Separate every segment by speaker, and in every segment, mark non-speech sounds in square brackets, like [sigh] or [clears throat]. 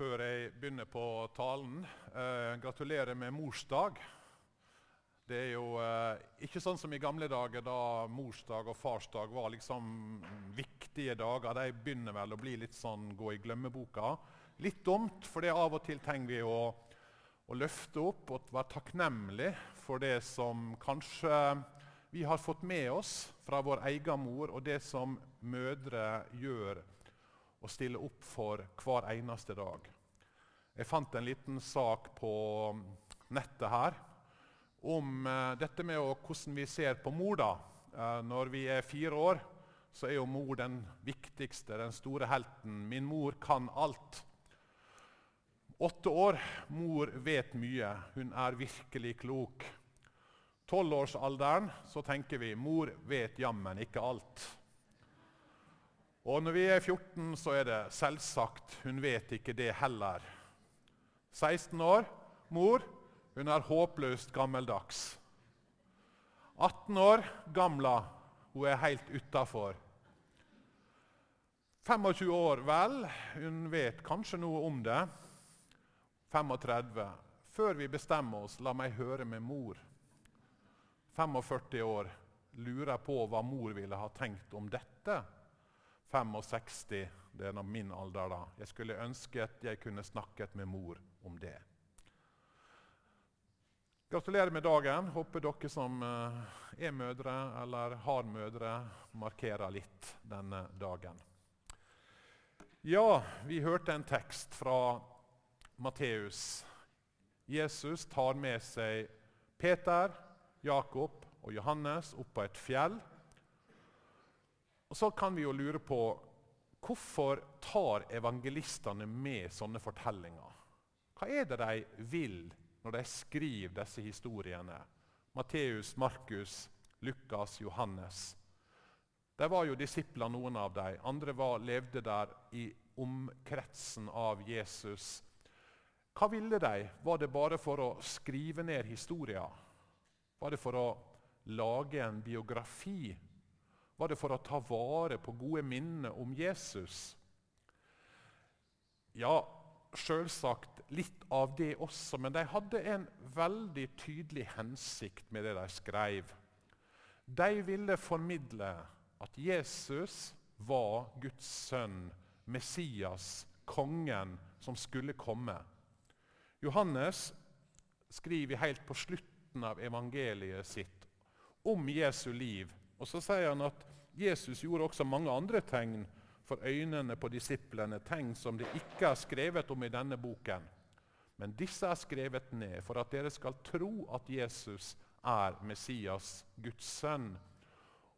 Speaker 1: før jeg begynner på talen. Eh, gratulerer med morsdag. Det er jo eh, ikke sånn som i gamle dager, da morsdag og farsdag var liksom viktige dager. De begynner vel å bli litt sånn gå i glemmeboka. Litt dumt, for det av og til trenger vi å, å løfte opp og være takknemlig for det som kanskje vi har fått med oss fra vår egen mor, og det som mødre gjør og stille opp for hver eneste dag. Jeg fant en liten sak på nettet her om eh, dette med hvordan vi ser på mor. da. Eh, når vi er fire år, så er jo mor den viktigste, den store helten. Min mor kan alt. Åtte år. Mor vet mye. Hun er virkelig klok. Tolvårsalderen så tenker vi mor vet jammen ikke alt. Og når vi er 14, så er det selvsagt hun vet ikke det heller. 16 år mor hun er håpløst gammeldags. 18 år gamla hun er helt utafor. 25 år vel, hun vet kanskje noe om det. 35. Før vi bestemmer oss, la meg høre med mor. 45 år lurer på hva mor ville ha tenkt om dette. 65, det er min alder da. Jeg skulle ønske at jeg kunne snakket med mor om det. Gratulerer med dagen. Håper dere som eh, er mødre eller har mødre, markerer litt denne dagen. Ja, vi hørte en tekst fra Matteus. Jesus tar med seg Peter, Jakob og Johannes opp på et fjell. Og Så kan vi jo lure på hvorfor tar evangelistene med sånne fortellinger? Hva er det de vil når de skriver disse historiene? Matteus, Markus, Lukas, Johannes. De var jo disipler, noen av dem. Andre var, levde der i omkretsen av Jesus. Hva ville de? Var det bare for å skrive ned historier? Var det for å lage en biografi var det for å ta vare på gode minner om Jesus? Ja, sjølsagt litt av det også, men de hadde en veldig tydelig hensikt med det de skrev. De ville formidle at Jesus var Guds sønn, Messias, kongen som skulle komme. Johannes skriver helt på slutten av evangeliet sitt om Jesu liv. Og Så sier han at Jesus gjorde også mange andre tegn for øynene på disiplene, tegn som det ikke er skrevet om i denne boken. Men disse er skrevet ned for at dere skal tro at Jesus er Messias, Guds sønn,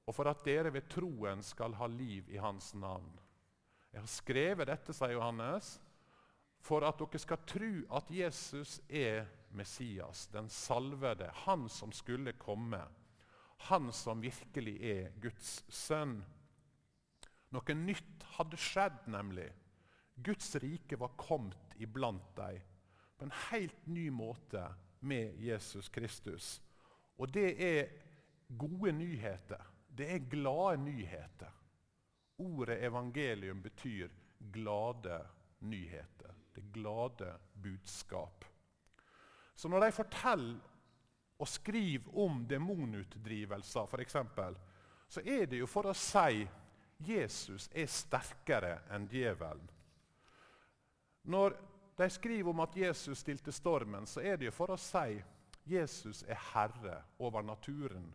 Speaker 1: og for at dere ved troen skal ha liv i hans navn. Jeg har skrevet dette, sier Johannes, for at dere skal tro at Jesus er Messias, den salvede, han som skulle komme han som virkelig er Guds sønn. Noe nytt hadde skjedd, nemlig. Guds rike var kommet iblant dem på en helt ny måte med Jesus Kristus. Og det er gode nyheter. Det er glade nyheter. Ordet evangelium betyr glade nyheter. Det glade budskap. Så når de forteller og skriver om demonutdrivelser, f.eks., så er det jo for å si Jesus er sterkere enn djevelen. Når de skriver om at Jesus stilte stormen, så er det jo for å si Jesus er herre over naturen.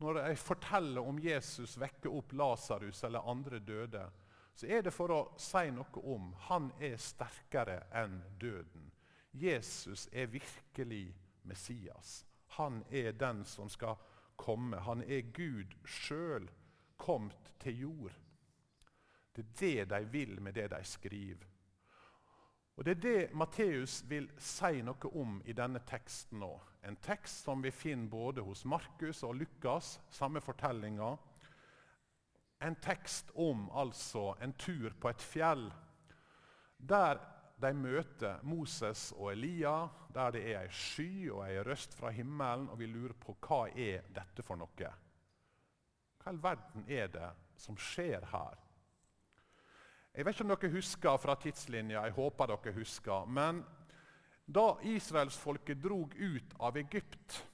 Speaker 1: Når de forteller om Jesus vekker opp Lasarus eller andre døde, så er det for å si noe om han er sterkere enn døden. Jesus er virkelig Messias. Han er den som skal komme. Han er Gud sjøl kommet til jord. Det er det de vil med det de skriver. Og Det er det Matteus vil si noe om i denne teksten nå. En tekst som vi finner både hos Markus og Lukas, samme fortellinga. En tekst om altså en tur på et fjell der de møter Moses og Elia, der det er ei sky og ei røst fra himmelen, og vi lurer på hva er dette for noe. Hva i verden er det som skjer her? Jeg vet ikke om dere husker fra tidslinja, jeg håper dere husker. Men da israelsfolket drog ut av Egypt,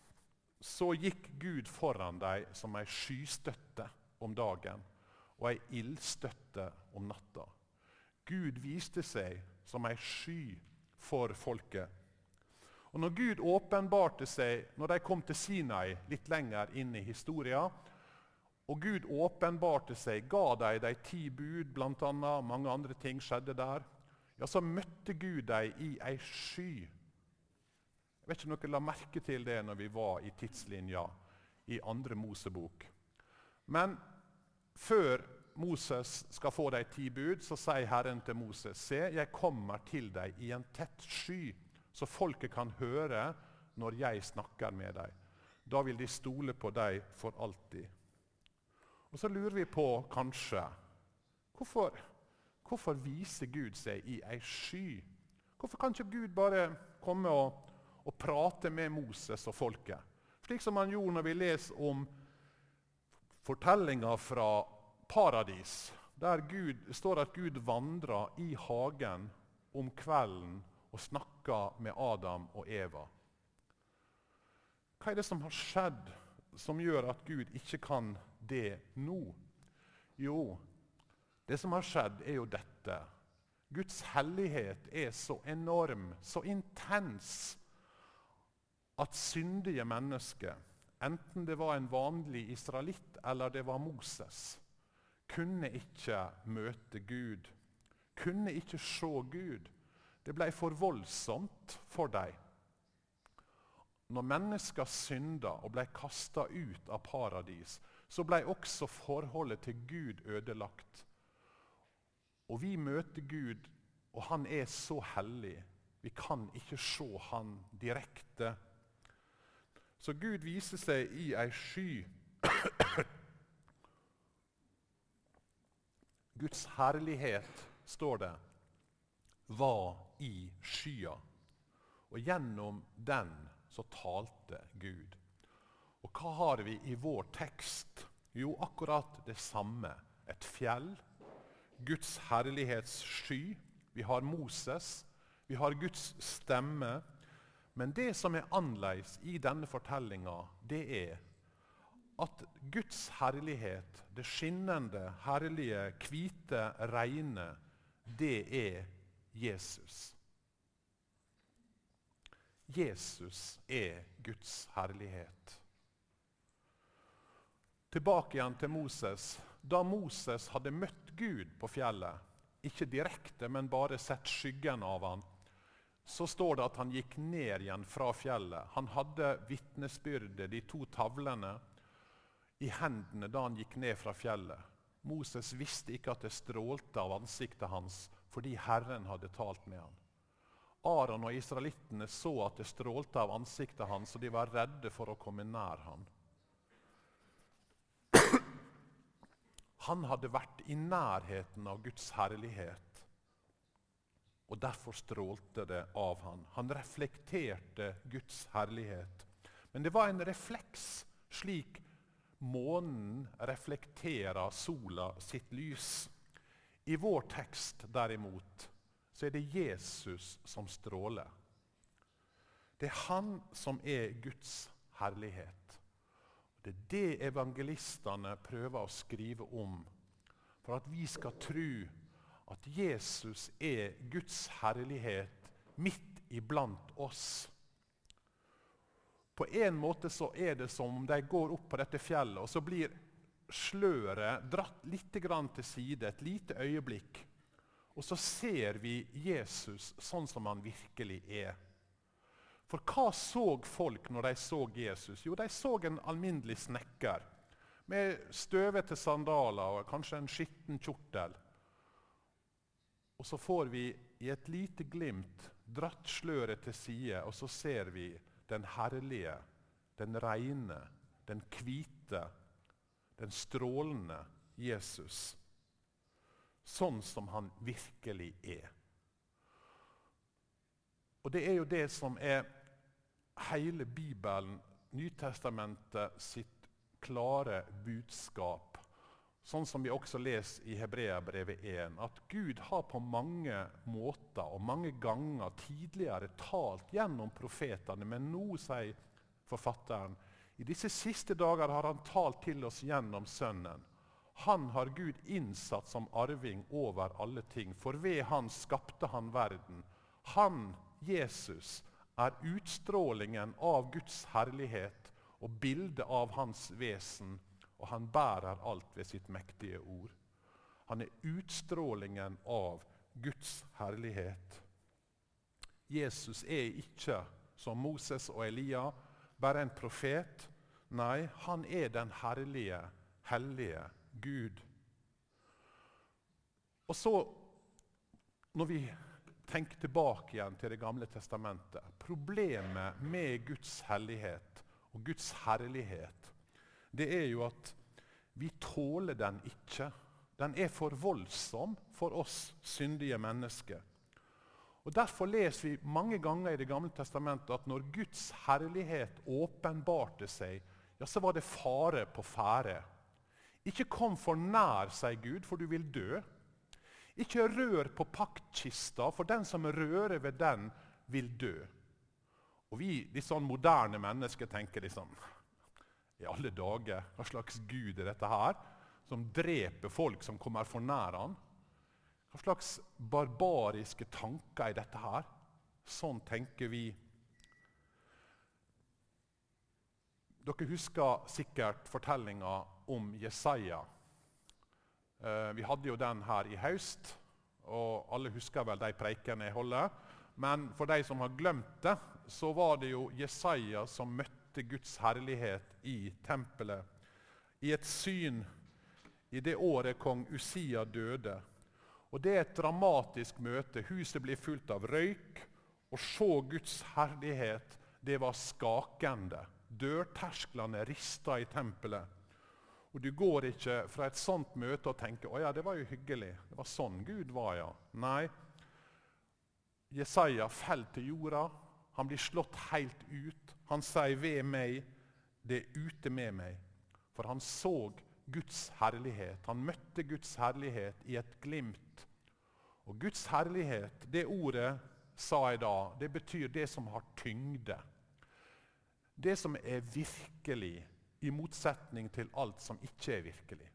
Speaker 1: så gikk Gud foran dem som ei skystøtte om dagen og ei ildstøtte om natta. Gud viste seg som ei sky for folket. Og når Gud åpenbarte seg når de kom til Sinai litt lenger inn i historien, og Gud åpenbarte seg, ga dem de ti bud, bl.a. mange andre ting skjedde der, ja, så møtte Gud dem i ei sky. Jeg vet ikke om dere la merke til det når vi var i tidslinja i andre Mosebok. Men før Moses skal få de ti bud, så sier Herren til Moses.: Se, jeg kommer til deg i en tett sky så folket kan høre når jeg snakker med deg. Da vil de stole på deg for alltid. Og Så lurer vi på kanskje hvorfor, hvorfor viser Gud seg i ei sky? Hvorfor kan ikke Gud bare komme og, og prate med Moses og folket? Slik som han gjorde når vi leser om fortellinga fra paradis, der Gud, står at Gud vandra i hagen om kvelden og snakka med Adam og Eva. Hva er det som har skjedd som gjør at Gud ikke kan det nå? Jo, det som har skjedd, er jo dette. Guds hellighet er så enorm, så intens, at syndige mennesker, enten det var en vanlig israelitt eller det var Moses, kunne ikke møte Gud, kunne ikke se Gud. Det ble for voldsomt for dem. Når mennesker synda og ble kasta ut av paradis, så ble også forholdet til Gud ødelagt. Og vi møter Gud, og han er så hellig. Vi kan ikke se han direkte. Så Gud viser seg i ei sky. Guds herlighet, står det, var i skya. Og gjennom den så talte Gud. Og hva har vi i vår tekst? Jo, akkurat det samme. Et fjell, Guds herlighets sky. Vi har Moses, vi har Guds stemme. Men det som er annerledes i denne fortellinga, det er at Guds herlighet, det skinnende, herlige, hvite, reine, det er Jesus. Jesus er Guds herlighet. Tilbake igjen til Moses. Da Moses hadde møtt Gud på fjellet, ikke direkte, men bare sett skyggen av han, så står det at han gikk ned igjen fra fjellet. Han hadde vitnesbyrdet, de to tavlene, i hendene da han gikk ned fra fjellet. Moses visste ikke at det strålte av ansiktet hans fordi Herren hadde talt med ham. Aron og israelittene så at det strålte av ansiktet hans, og de var redde for å komme nær ham. Han hadde vært i nærheten av Guds herlighet, og derfor strålte det av ham. Han reflekterte Guds herlighet. Men det var en refleks, slik månen reflekterer sola sitt lys. I vår tekst derimot så er det Jesus som stråler. Det er han som er Guds herlighet. Det er det evangelistene prøver å skrive om, for at vi skal tro at Jesus er Guds herlighet midt iblant oss. På en måte så er det som om de går opp på dette fjellet, og så blir sløret dratt litt til side et lite øyeblikk. Og så ser vi Jesus sånn som han virkelig er. For hva så folk når de så Jesus? Jo, de så en alminnelig snekker med støvete sandaler og kanskje en skitten kjortel. Og så får vi i et lite glimt dratt sløret til side, og så ser vi den herlige, den reine, den hvite den strålende Jesus, sånn som han virkelig er. Og Det er jo det som er hele Bibelen, Nytestamentet sitt klare budskap, sånn som vi også leser i Hebreabrevet 1, at Gud har på mange måter og mange ganger tidligere talt gjennom profetene, men nå, sier forfatteren, i disse siste dager har han talt til oss gjennom Sønnen. Han har Gud innsatt som arving over alle ting, for ved han skapte han verden. Han, Jesus, er utstrålingen av Guds herlighet og bildet av hans vesen og han bærer alt ved sitt mektige ord. Han er utstrålingen av Guds herlighet. Jesus er ikke, som Moses og Elia, bare en profet. Nei, han er den herlige, hellige Gud. Og så, når vi tenker tilbake igjen til Det gamle testamentet Problemet med Guds hellighet og Guds herlighet det er jo at vi tåler den ikke. Den er for voldsom for oss syndige mennesker. Og Derfor leser vi mange ganger i Det gamle testamentet at når Guds herlighet åpenbarte seg, ja, så var det fare på ferde. Ikke kom for nær, sier Gud, for du vil dø. Ikke rør på paktkista, for den som rører ved den, vil dø. Og Vi de sånn moderne mennesker tenker liksom i alle dager, hva slags gud er dette her? Som dreper folk som kommer for nær han? Hva slags barbariske tanker er dette her? Sånn tenker vi. Dere husker sikkert fortellinga om Jesaja. Eh, vi hadde jo den her i høst, og alle husker vel de preikene jeg holder. Men for de som har glemt det, så var det jo Jesaja som møtte møtte Guds herlighet i tempelet. I et syn i det året kong Usia døde. Og Det er et dramatisk møte. Huset blir fullt av røyk. Å se Guds herlighet, det var skakende. Dørtersklene rista i tempelet. Og Du går ikke fra et sånt møte og tenker å ja, det var jo hyggelig. Det var sånn Gud var, ja. Nei. Jesaja faller til jorda. Han blir slått helt ut. Han sier 'ved meg', det er ute med meg. For han så Guds herlighet. Han møtte Guds herlighet i et glimt. Og Guds herlighet, det ordet sa jeg da, det betyr det som har tyngde. Det som er virkelig, i motsetning til alt som ikke er virkelig.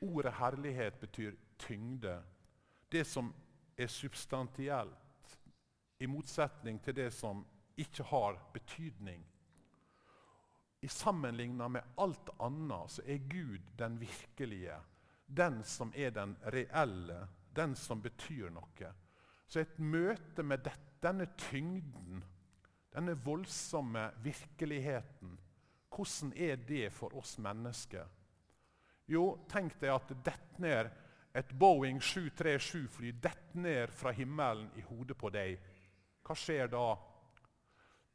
Speaker 1: Ordet herlighet betyr tyngde. Det som er substantielt i motsetning til det som ikke har betydning. I sammenligna med alt annet så er Gud den virkelige, den som er den reelle, den som betyr noe. Så et møte med dette, denne tyngden, denne voldsomme virkeligheten, hvordan er det for oss mennesker? Jo, tenk deg at det detter ned et Boeing 737-fly detter ned fra himmelen i hodet på deg hva skjer da?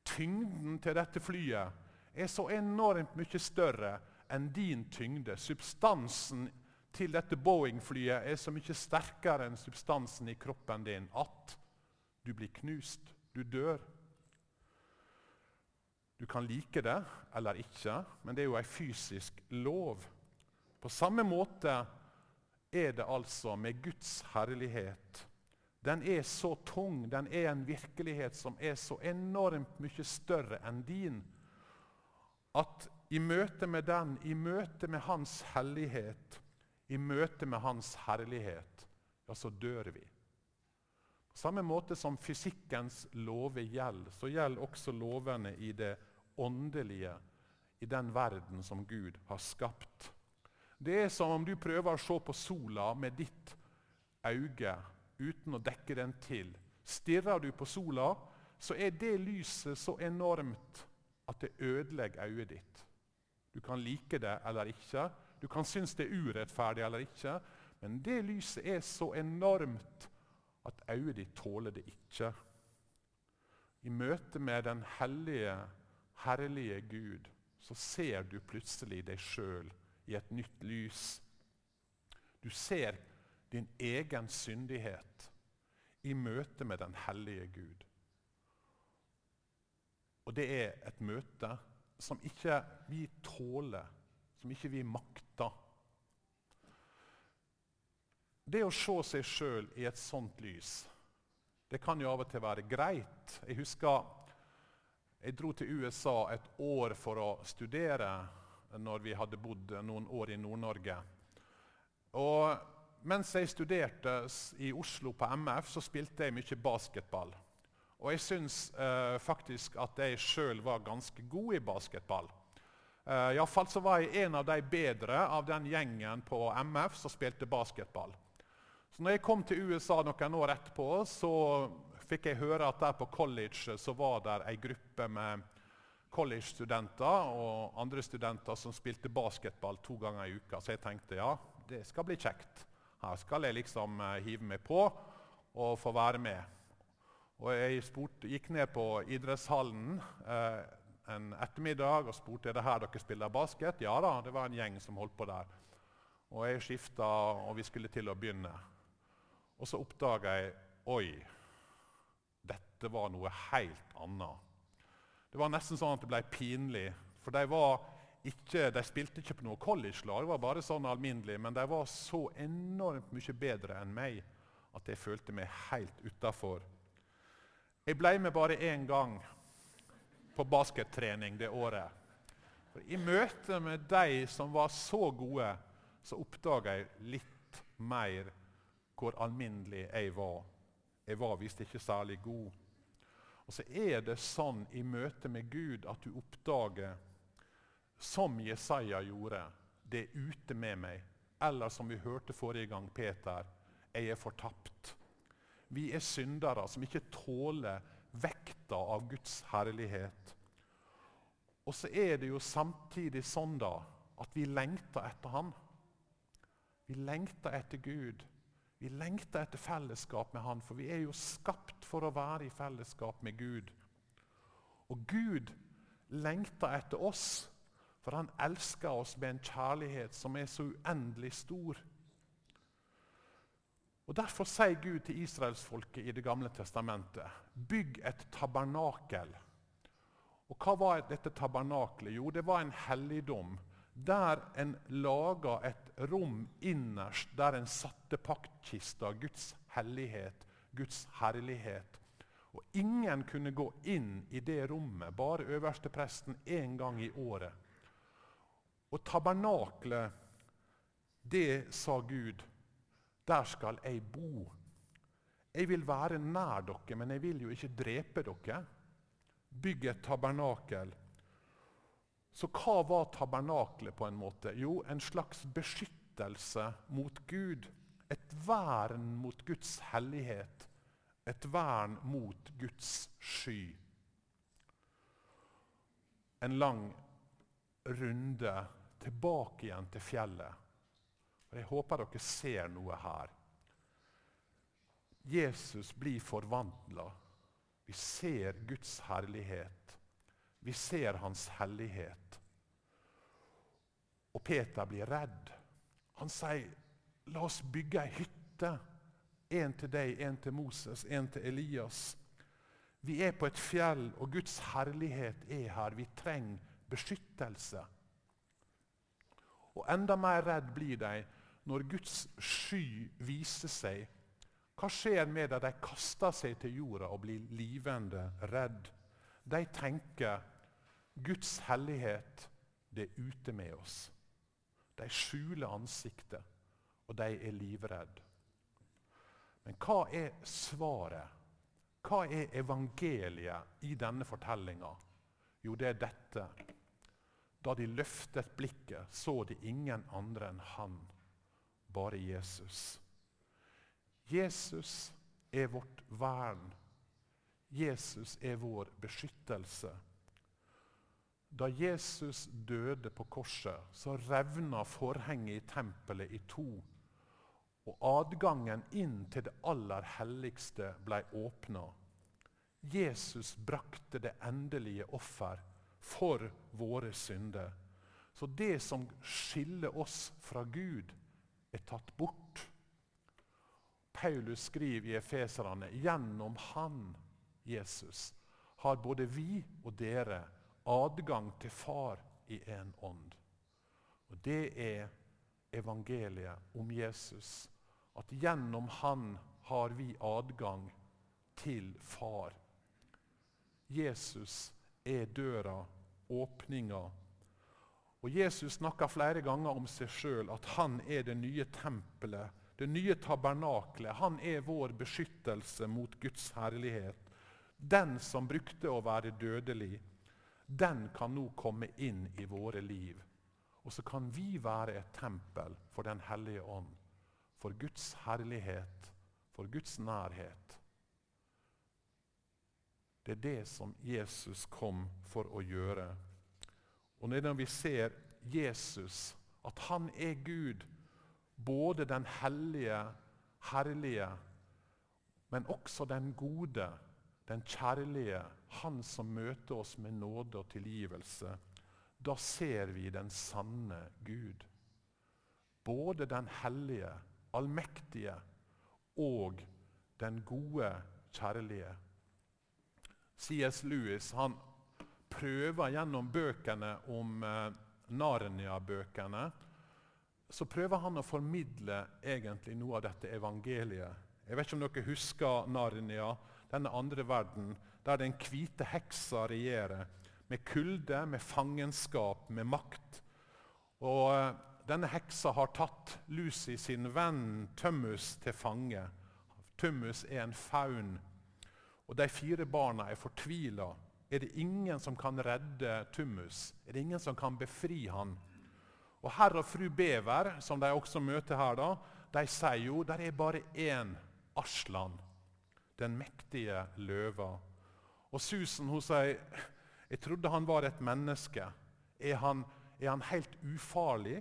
Speaker 1: Tyngden til dette flyet er så enormt mye større enn din tyngde. Substansen til dette Boeing-flyet er så mye sterkere enn substansen i kroppen din at du blir knust. Du dør. Du kan like det eller ikke, men det er jo en fysisk lov. På samme måte er det altså med Guds herlighet den er så tung, den er en virkelighet som er så enormt mye større enn din, at i møte med den, i møte med Hans hellighet, i møte med Hans herlighet, ja, så dør vi. På samme måte som fysikkens lover gjelder, så gjelder også lovene i det åndelige, i den verden som Gud har skapt. Det er som om du prøver å se på sola med ditt øye uten å dekke den til. Stirrer du på sola, så er det lyset så enormt at det ødelegger øyet ditt. Du kan like det eller ikke, du kan synes det er urettferdig eller ikke, men det lyset er så enormt at øyet ditt tåler det ikke. I møte med den hellige, herlige Gud så ser du plutselig deg sjøl i et nytt lys. Du ser din egen syndighet i møte med den hellige Gud. Og det er et møte som ikke vi tåler, som ikke vi makter. det å se seg sjøl i et sånt lys, det kan jo av og til være greit. Jeg husker jeg dro til USA et år for å studere når vi hadde bodd noen år i Nord-Norge. Og mens jeg studerte i Oslo på MF, så spilte jeg mye basketball. Og jeg syns eh, faktisk at jeg sjøl var ganske god i basketball. Eh, Iallfall så var jeg en av de bedre av den gjengen på MF som spilte basketball. Så når jeg kom til USA noen år etterpå, så fikk jeg høre at der på college så var det ei gruppe med college-studenter og andre studenter som spilte basketball to ganger i uka. Så jeg tenkte ja, det skal bli kjekt. Her skal jeg liksom uh, hive meg på og få være med. Og jeg spurte, gikk ned på idrettshallen eh, en ettermiddag og spurte er det her dere spiller basket. Ja da, det var en gjeng som holdt på der. Og jeg skifta, og vi skulle til å begynne. Og så oppdaga jeg Oi, dette var noe helt annet. Det var nesten sånn at det ble pinlig. For de, ikke, de spilte ikke på noe college-lag, det var bare sånn alminnelig, men de var så enormt mye bedre enn meg at jeg følte meg helt utafor. Jeg ble med bare én gang på baskettrening det året. For I møte med de som var så gode, så oppdaga jeg litt mer hvor alminnelig jeg var. Jeg var visst ikke særlig god. Og så er det sånn i møte med Gud at du oppdager, som Jesaja gjorde, det er ute med meg. Eller som vi hørte forrige gang, Peter, jeg er fortapt. Vi er syndere som ikke tåler vekta av Guds herlighet. Og så er det jo samtidig sånn da at vi lengter etter Han. Vi lengter etter Gud. Vi lengter etter fellesskap med Han, for vi er jo skapt for å være i fellesskap med Gud. Og Gud lengter etter oss, for han elsker oss med en kjærlighet som er så uendelig stor. Og Derfor sier Gud til israelsfolket i Det gamle testamentet.: Bygg et tabernakel. Og Hva var dette tabernakelet? Jo, det var en helligdom der en laga et rom innerst der en satte paktkista, Guds hellighet, Guds herlighet. Og Ingen kunne gå inn i det rommet, bare øverstepresten én gang i året. Og tabernaklet, det sa Gud, der skal jeg bo. Jeg vil være nær dere, men jeg vil jo ikke drepe dere. Bygg et tabernakel så hva var tabernaklet på en måte? Jo, en slags beskyttelse mot Gud. Et vern mot Guds hellighet. Et vern mot Guds sky. En lang runde tilbake igjen til fjellet. Og Jeg håper dere ser noe her. Jesus blir forvandla. Vi ser Guds herlighet. Vi ser hans hellighet. Og Peter blir redd. Han sier, 'La oss bygge ei hytte.' En til deg, en til Moses, en til Elias. Vi er på et fjell, og Guds herlighet er her. Vi trenger beskyttelse. Og Enda mer redd blir de når Guds sky viser seg. Hva skjer med dem? De kaster seg til jorda og blir livende redd. De tenker Guds hellighet, det er ute med oss. De skjuler ansiktet, og de er livredde. Men hva er svaret? Hva er evangeliet i denne fortellinga? Jo, det er dette. Da de løftet blikket, så de ingen andre enn han, bare Jesus. Jesus er vårt vern. Jesus er vår beskyttelse. Da Jesus døde på korset, så revna forhenget i tempelet i to. Og adgangen inn til det aller helligste ble åpna. Jesus brakte det endelige offer for våre synder. Så det som skiller oss fra Gud, er tatt bort. Paulus skriver i Efeserane gjennom Han, Jesus, har både vi og dere adgang til Far i én ånd. Og Det er evangeliet om Jesus. at gjennom Han har vi adgang til Far. Jesus er døra, åpninga. Og Jesus snakker flere ganger om seg sjøl, at han er det nye tempelet, det nye tabernaklet. Han er vår beskyttelse mot Guds herlighet. Den som brukte å være dødelig, den kan nå komme inn i våre liv. Og så kan vi være et tempel for Den hellige ånd, for Guds herlighet, for Guds nærhet. Det er det som Jesus kom for å gjøre. Og når vi ser Jesus, at han er Gud, både den hellige, herlige, men også den gode, den kjærlige, han som møter oss med nåde og tilgivelse, da ser vi den sanne Gud. Både den hellige, allmektige og den gode, kjærlige. C.S. Lewis han prøver gjennom bøkene om eh, Narnia-bøkene så prøver han å formidle egentlig noe av dette evangeliet. Jeg vet ikke om dere husker Narnia, denne andre verden, der den hvite heksa regjerer. Med kulde, med fangenskap, med makt. Og eh, Denne heksa har tatt Lucy sin venn Tømmus til fange. Tømmus er en faun og de fire barna er fortvila. Er det ingen som kan redde Tummus? Er det ingen som kan befri han? Og Herr og fru Bever, som de også møter her, da, de sier jo der er bare én Aslan, den mektige løva. Og Susan hun sier jeg trodde han var et menneske. Er han, er han helt ufarlig?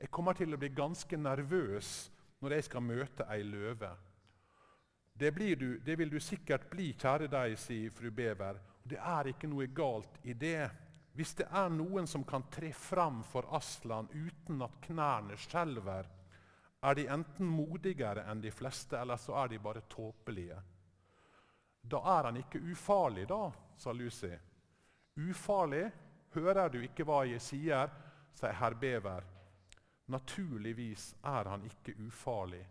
Speaker 1: Jeg kommer til å bli ganske nervøs når jeg skal møte ei løve. Det, du, det, vil du sikkert bli, kjære deg, sier fru Bever. Det er ikke noe galt i det. Hvis det er noen som kan tre fram for Aslan uten at knærne skjelver, er de enten modigere enn de fleste, eller så er de bare tåpelige. Da er han ikke ufarlig, da, sa Lucy. Ufarlig? Hører du ikke hva jeg sier? sier herr Bever. Naturligvis er han ikke ufarlig,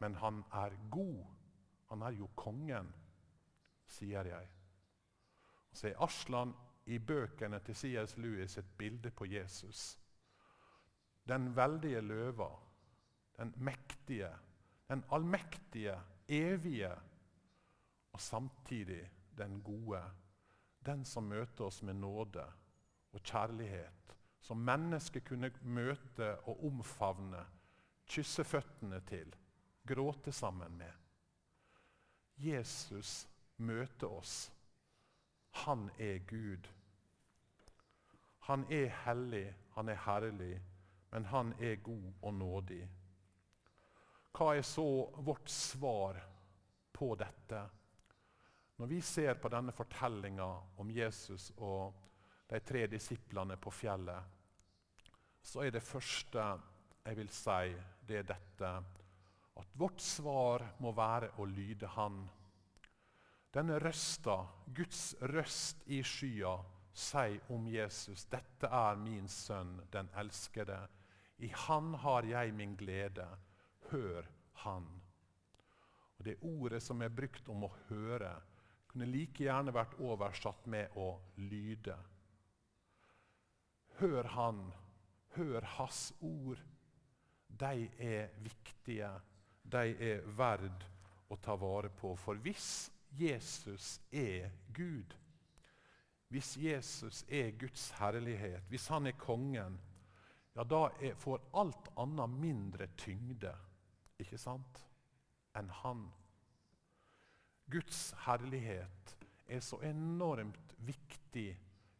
Speaker 1: men han er god. Han er jo kongen, sier jeg. Så er Aslan i bøkene til C.S. Lewis et bilde på Jesus. Den veldige løva, den mektige, den allmektige, evige, og samtidig den gode. Den som møter oss med nåde og kjærlighet. Som mennesket kunne møte og omfavne, kysse føttene til, gråte sammen med. Jesus møter oss. Han er Gud. Han er hellig, han er herlig, men han er god og nådig. Hva er så vårt svar på dette? Når vi ser på denne fortellinga om Jesus og de tre disiplene på fjellet, så er det første jeg vil si, det er dette at vårt svar må være å lyde Han. Denne røsta, Guds røst i skya, sier om Jesus, 'Dette er min sønn, den elskede. I Han har jeg min glede. Hør Han.' Og Det ordet som er brukt om å høre, kunne like gjerne vært oversatt med å lyde. Hør Han, hør Hans ord. De er viktige de er verd å ta vare på. For hvis Jesus er Gud, hvis Jesus er Guds herlighet, hvis han er kongen, ja, da er, får alt annet mindre tyngde ikke sant, enn han. Guds herlighet er så enormt viktig,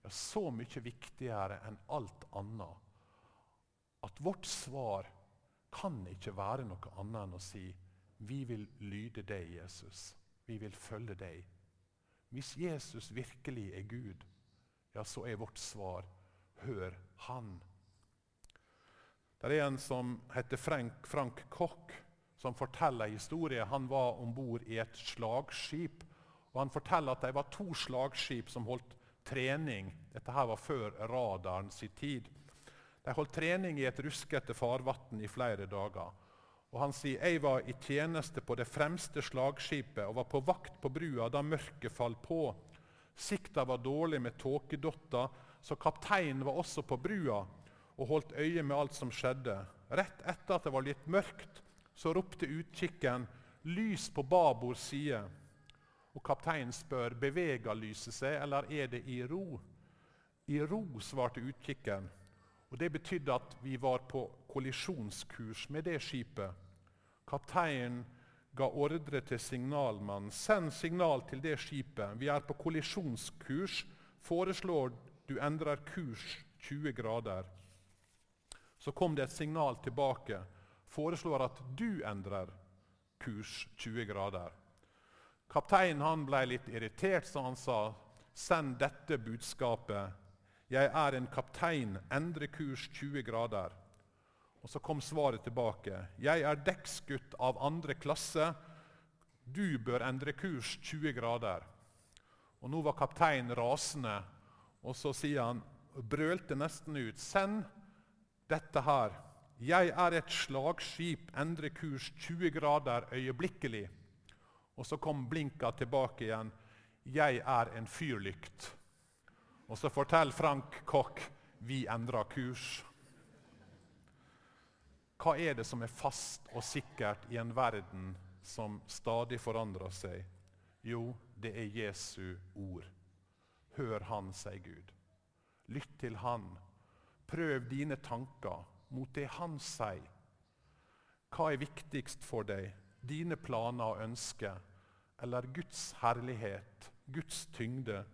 Speaker 1: ja, så mye viktigere enn alt annet, at vårt svar kan ikke være noe annet enn å si vi vil lyde deg, Jesus. Vi vil følge deg. Hvis Jesus virkelig er Gud, ja, så er vårt svar hør Han. Det er en som heter Frank, Frank Koch, som forteller en historie. Han var om bord i et slagskip. og Han forteller at det var to slagskip som holdt trening. Dette her var før radaren sin tid. De holdt trening i et ruskete farvann i flere dager. Og Han sier jeg var i tjeneste på det fremste slagskipet og var på vakt på brua da mørket falt på. Sikta var dårlig med tåkedotter, så kapteinen var også på brua og holdt øye med alt som skjedde. Rett etter at det var litt mørkt, så ropte utkikken 'lys på babord side'. Og Kapteinen spør beveger lyset seg, eller er det i ro. I ro, svarte utkikken. Og Det betydde at vi var på kollisjonskurs med det skipet. Kapteinen ga ordre til signalmannen. Send signal til det skipet. Vi er på kollisjonskurs. Foreslår du endrer kurs 20 grader. Så kom det et signal tilbake. Foreslår at du endrer kurs 20 grader. Kapteinen ble litt irritert, så han sa, 'Send dette budskapet. Jeg er en kaptein. Endre kurs 20 grader.' Og Så kom svaret tilbake. 'Jeg er dekksgutt av andre klasse. Du bør endre kurs 20 grader.' Og Nå var kapteinen rasende, og så sier han, brølte nesten ut, 'Send dette her. Jeg er et slagskip. Endre kurs 20 grader øyeblikkelig.' Og så kom blinka tilbake igjen. 'Jeg er en fyrlykt.' Og så forteller Frank Koch vi endrer kurs. Hva er det som er fast og sikkert i en verden som stadig forandrer seg? Jo, det er Jesu ord. Hør Han, sier Gud. Lytt til Han. Prøv dine tanker mot det Han sier. Hva er viktigst for deg? dine planer og ønsker, eller Guds herlighet, Guds tyngde?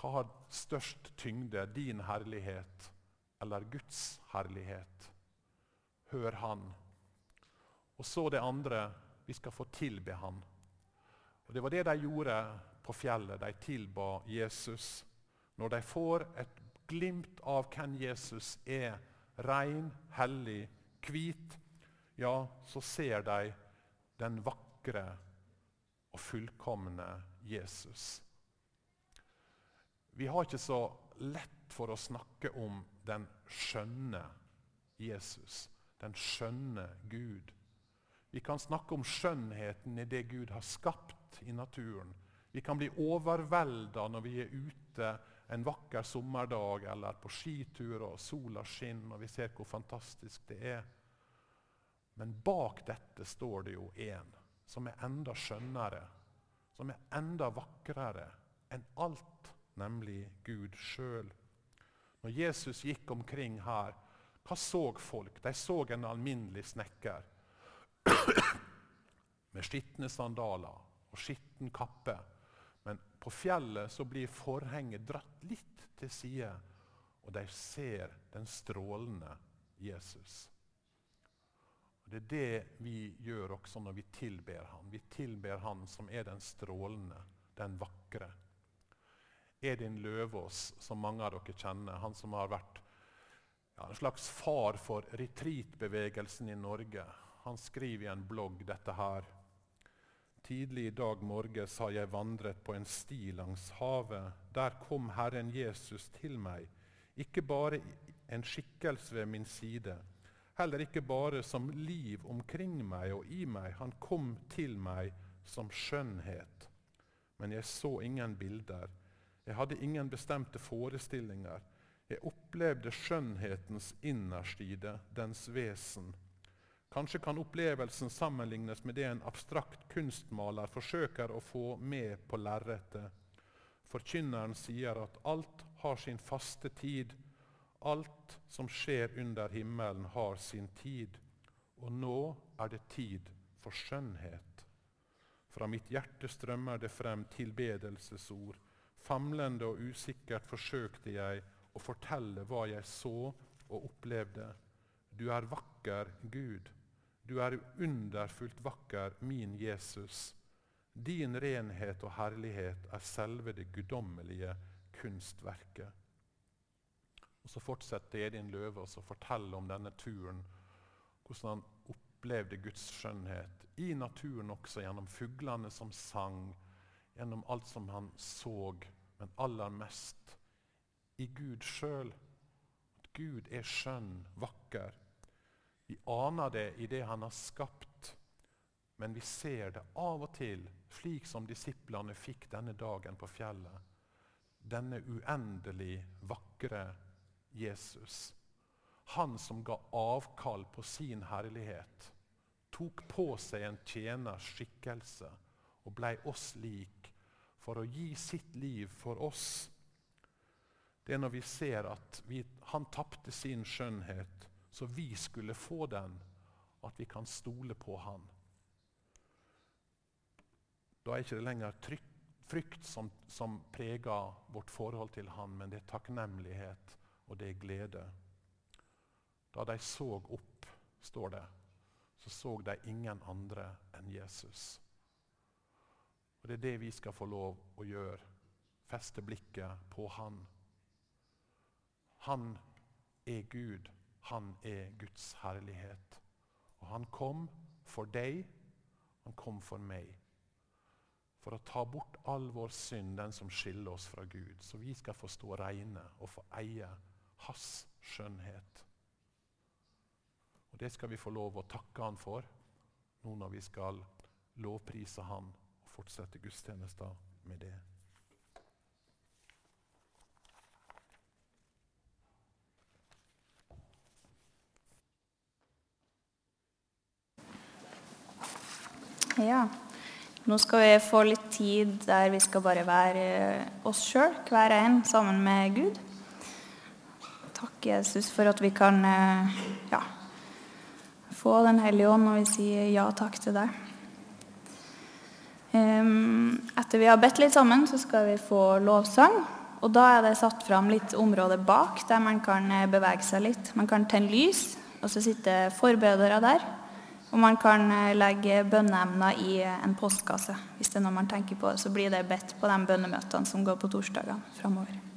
Speaker 1: Hva har størst tyngde, din herlighet eller Guds herlighet? Hør Han. Og så det andre vi skal få tilbe Han. Og Det var det de gjorde på fjellet. De tilba Jesus. Når de får et glimt av hvem Jesus er, ren, hellig, hvit, ja, så ser de den vakre og fullkomne Jesus. Vi har ikke så lett for å snakke om den skjønne Jesus, den skjønne Gud. Vi kan snakke om skjønnheten i det Gud har skapt i naturen. Vi kan bli overvelda når vi er ute en vakker sommerdag eller på skitur og sola skinner og vi ser hvor fantastisk det er. Men bak dette står det jo en som er enda skjønnere, som er enda vakrere enn alt, nemlig Gud sjøl. Når Jesus gikk omkring her, hva så folk? De så en alminnelig snekker [clears throat] med skitne sandaler og skitten kappe. Men på fjellet så blir forhenget dratt litt til side, og de ser den strålende Jesus. Det er det vi gjør også når vi tilber Han. Vi tilber Han som er den strålende, den vakre. Edin Løvaas, som mange av dere kjenner, han som har vært ja, en slags far for retreatbevegelsen i Norge, han skriver i en blogg dette her. Tidlig i dag morges har jeg vandret på en sti langs havet. Der kom Herren Jesus til meg, ikke bare en skikkelse ved min side heller ikke bare som liv omkring meg og i meg. Han kom til meg som skjønnhet. Men jeg så ingen bilder. Jeg hadde ingen bestemte forestillinger. Jeg opplevde skjønnhetens innerstide, dens vesen. Kanskje kan opplevelsen sammenlignes med det en abstrakt kunstmaler forsøker å få med på lerretet. Forkynneren sier at alt har sin faste tid, Alt som skjer under himmelen, har sin tid, og nå er det tid for skjønnhet. Fra mitt hjerte strømmer det frem tilbedelsesord. Famlende og usikkert forsøkte jeg å fortelle hva jeg så og opplevde. Du er vakker, Gud. Du er underfullt vakker, min Jesus. Din renhet og herlighet er selve det guddommelige kunstverket. Og Så fortsetter Edin Løve å fortelle om denne turen. Hvordan han opplevde Guds skjønnhet i naturen også, gjennom fuglene som sang, gjennom alt som han så, men aller mest i Gud sjøl. At Gud er skjønn, vakker. Vi aner det i det han har skapt, men vi ser det av og til, slik som disiplene fikk denne dagen på fjellet. Denne uendelig vakre Jesus. Han som ga avkall på sin herlighet, tok på seg en tjeners skikkelse og blei oss lik for å gi sitt liv for oss. Det er når vi ser at vi, han tapte sin skjønnhet så vi skulle få den, at vi kan stole på Han. Da er ikke det lenger trykk, frykt som, som preger vårt forhold til Han, men det er takknemlighet og det er glede. Da de så opp, står det, så så de ingen andre enn Jesus. Og Det er det vi skal få lov å gjøre. Feste blikket på Han. Han er Gud. Han er Guds herlighet. Og han kom for deg, han kom for meg. For å ta bort all vår synd, den som skiller oss fra Gud. Så vi skal få stå reine og få eie hans skjønnhet. Og Det skal vi få lov å takke han for nå når vi skal lovprise han fortsette gudstjenester med det.
Speaker 2: Ja. Nå skal vi få litt tid der vi skal bare være oss sjøl, hver en, sammen med Gud. Takk, Jesus, for at vi kan eh, ja, få Den hellige ånd når vi sier ja takk til deg. Etter vi har bedt litt sammen, så skal vi få lovsang. Og da er det satt fram litt område bak der man kan eh, bevege seg litt. Man kan tenne lys, og så sitter forbedere der. Og man kan eh, legge bønneemner i eh, en postkasse. Hvis det er noe man tenker på, så blir det bedt på de bønnemøtene som går på torsdagene framover.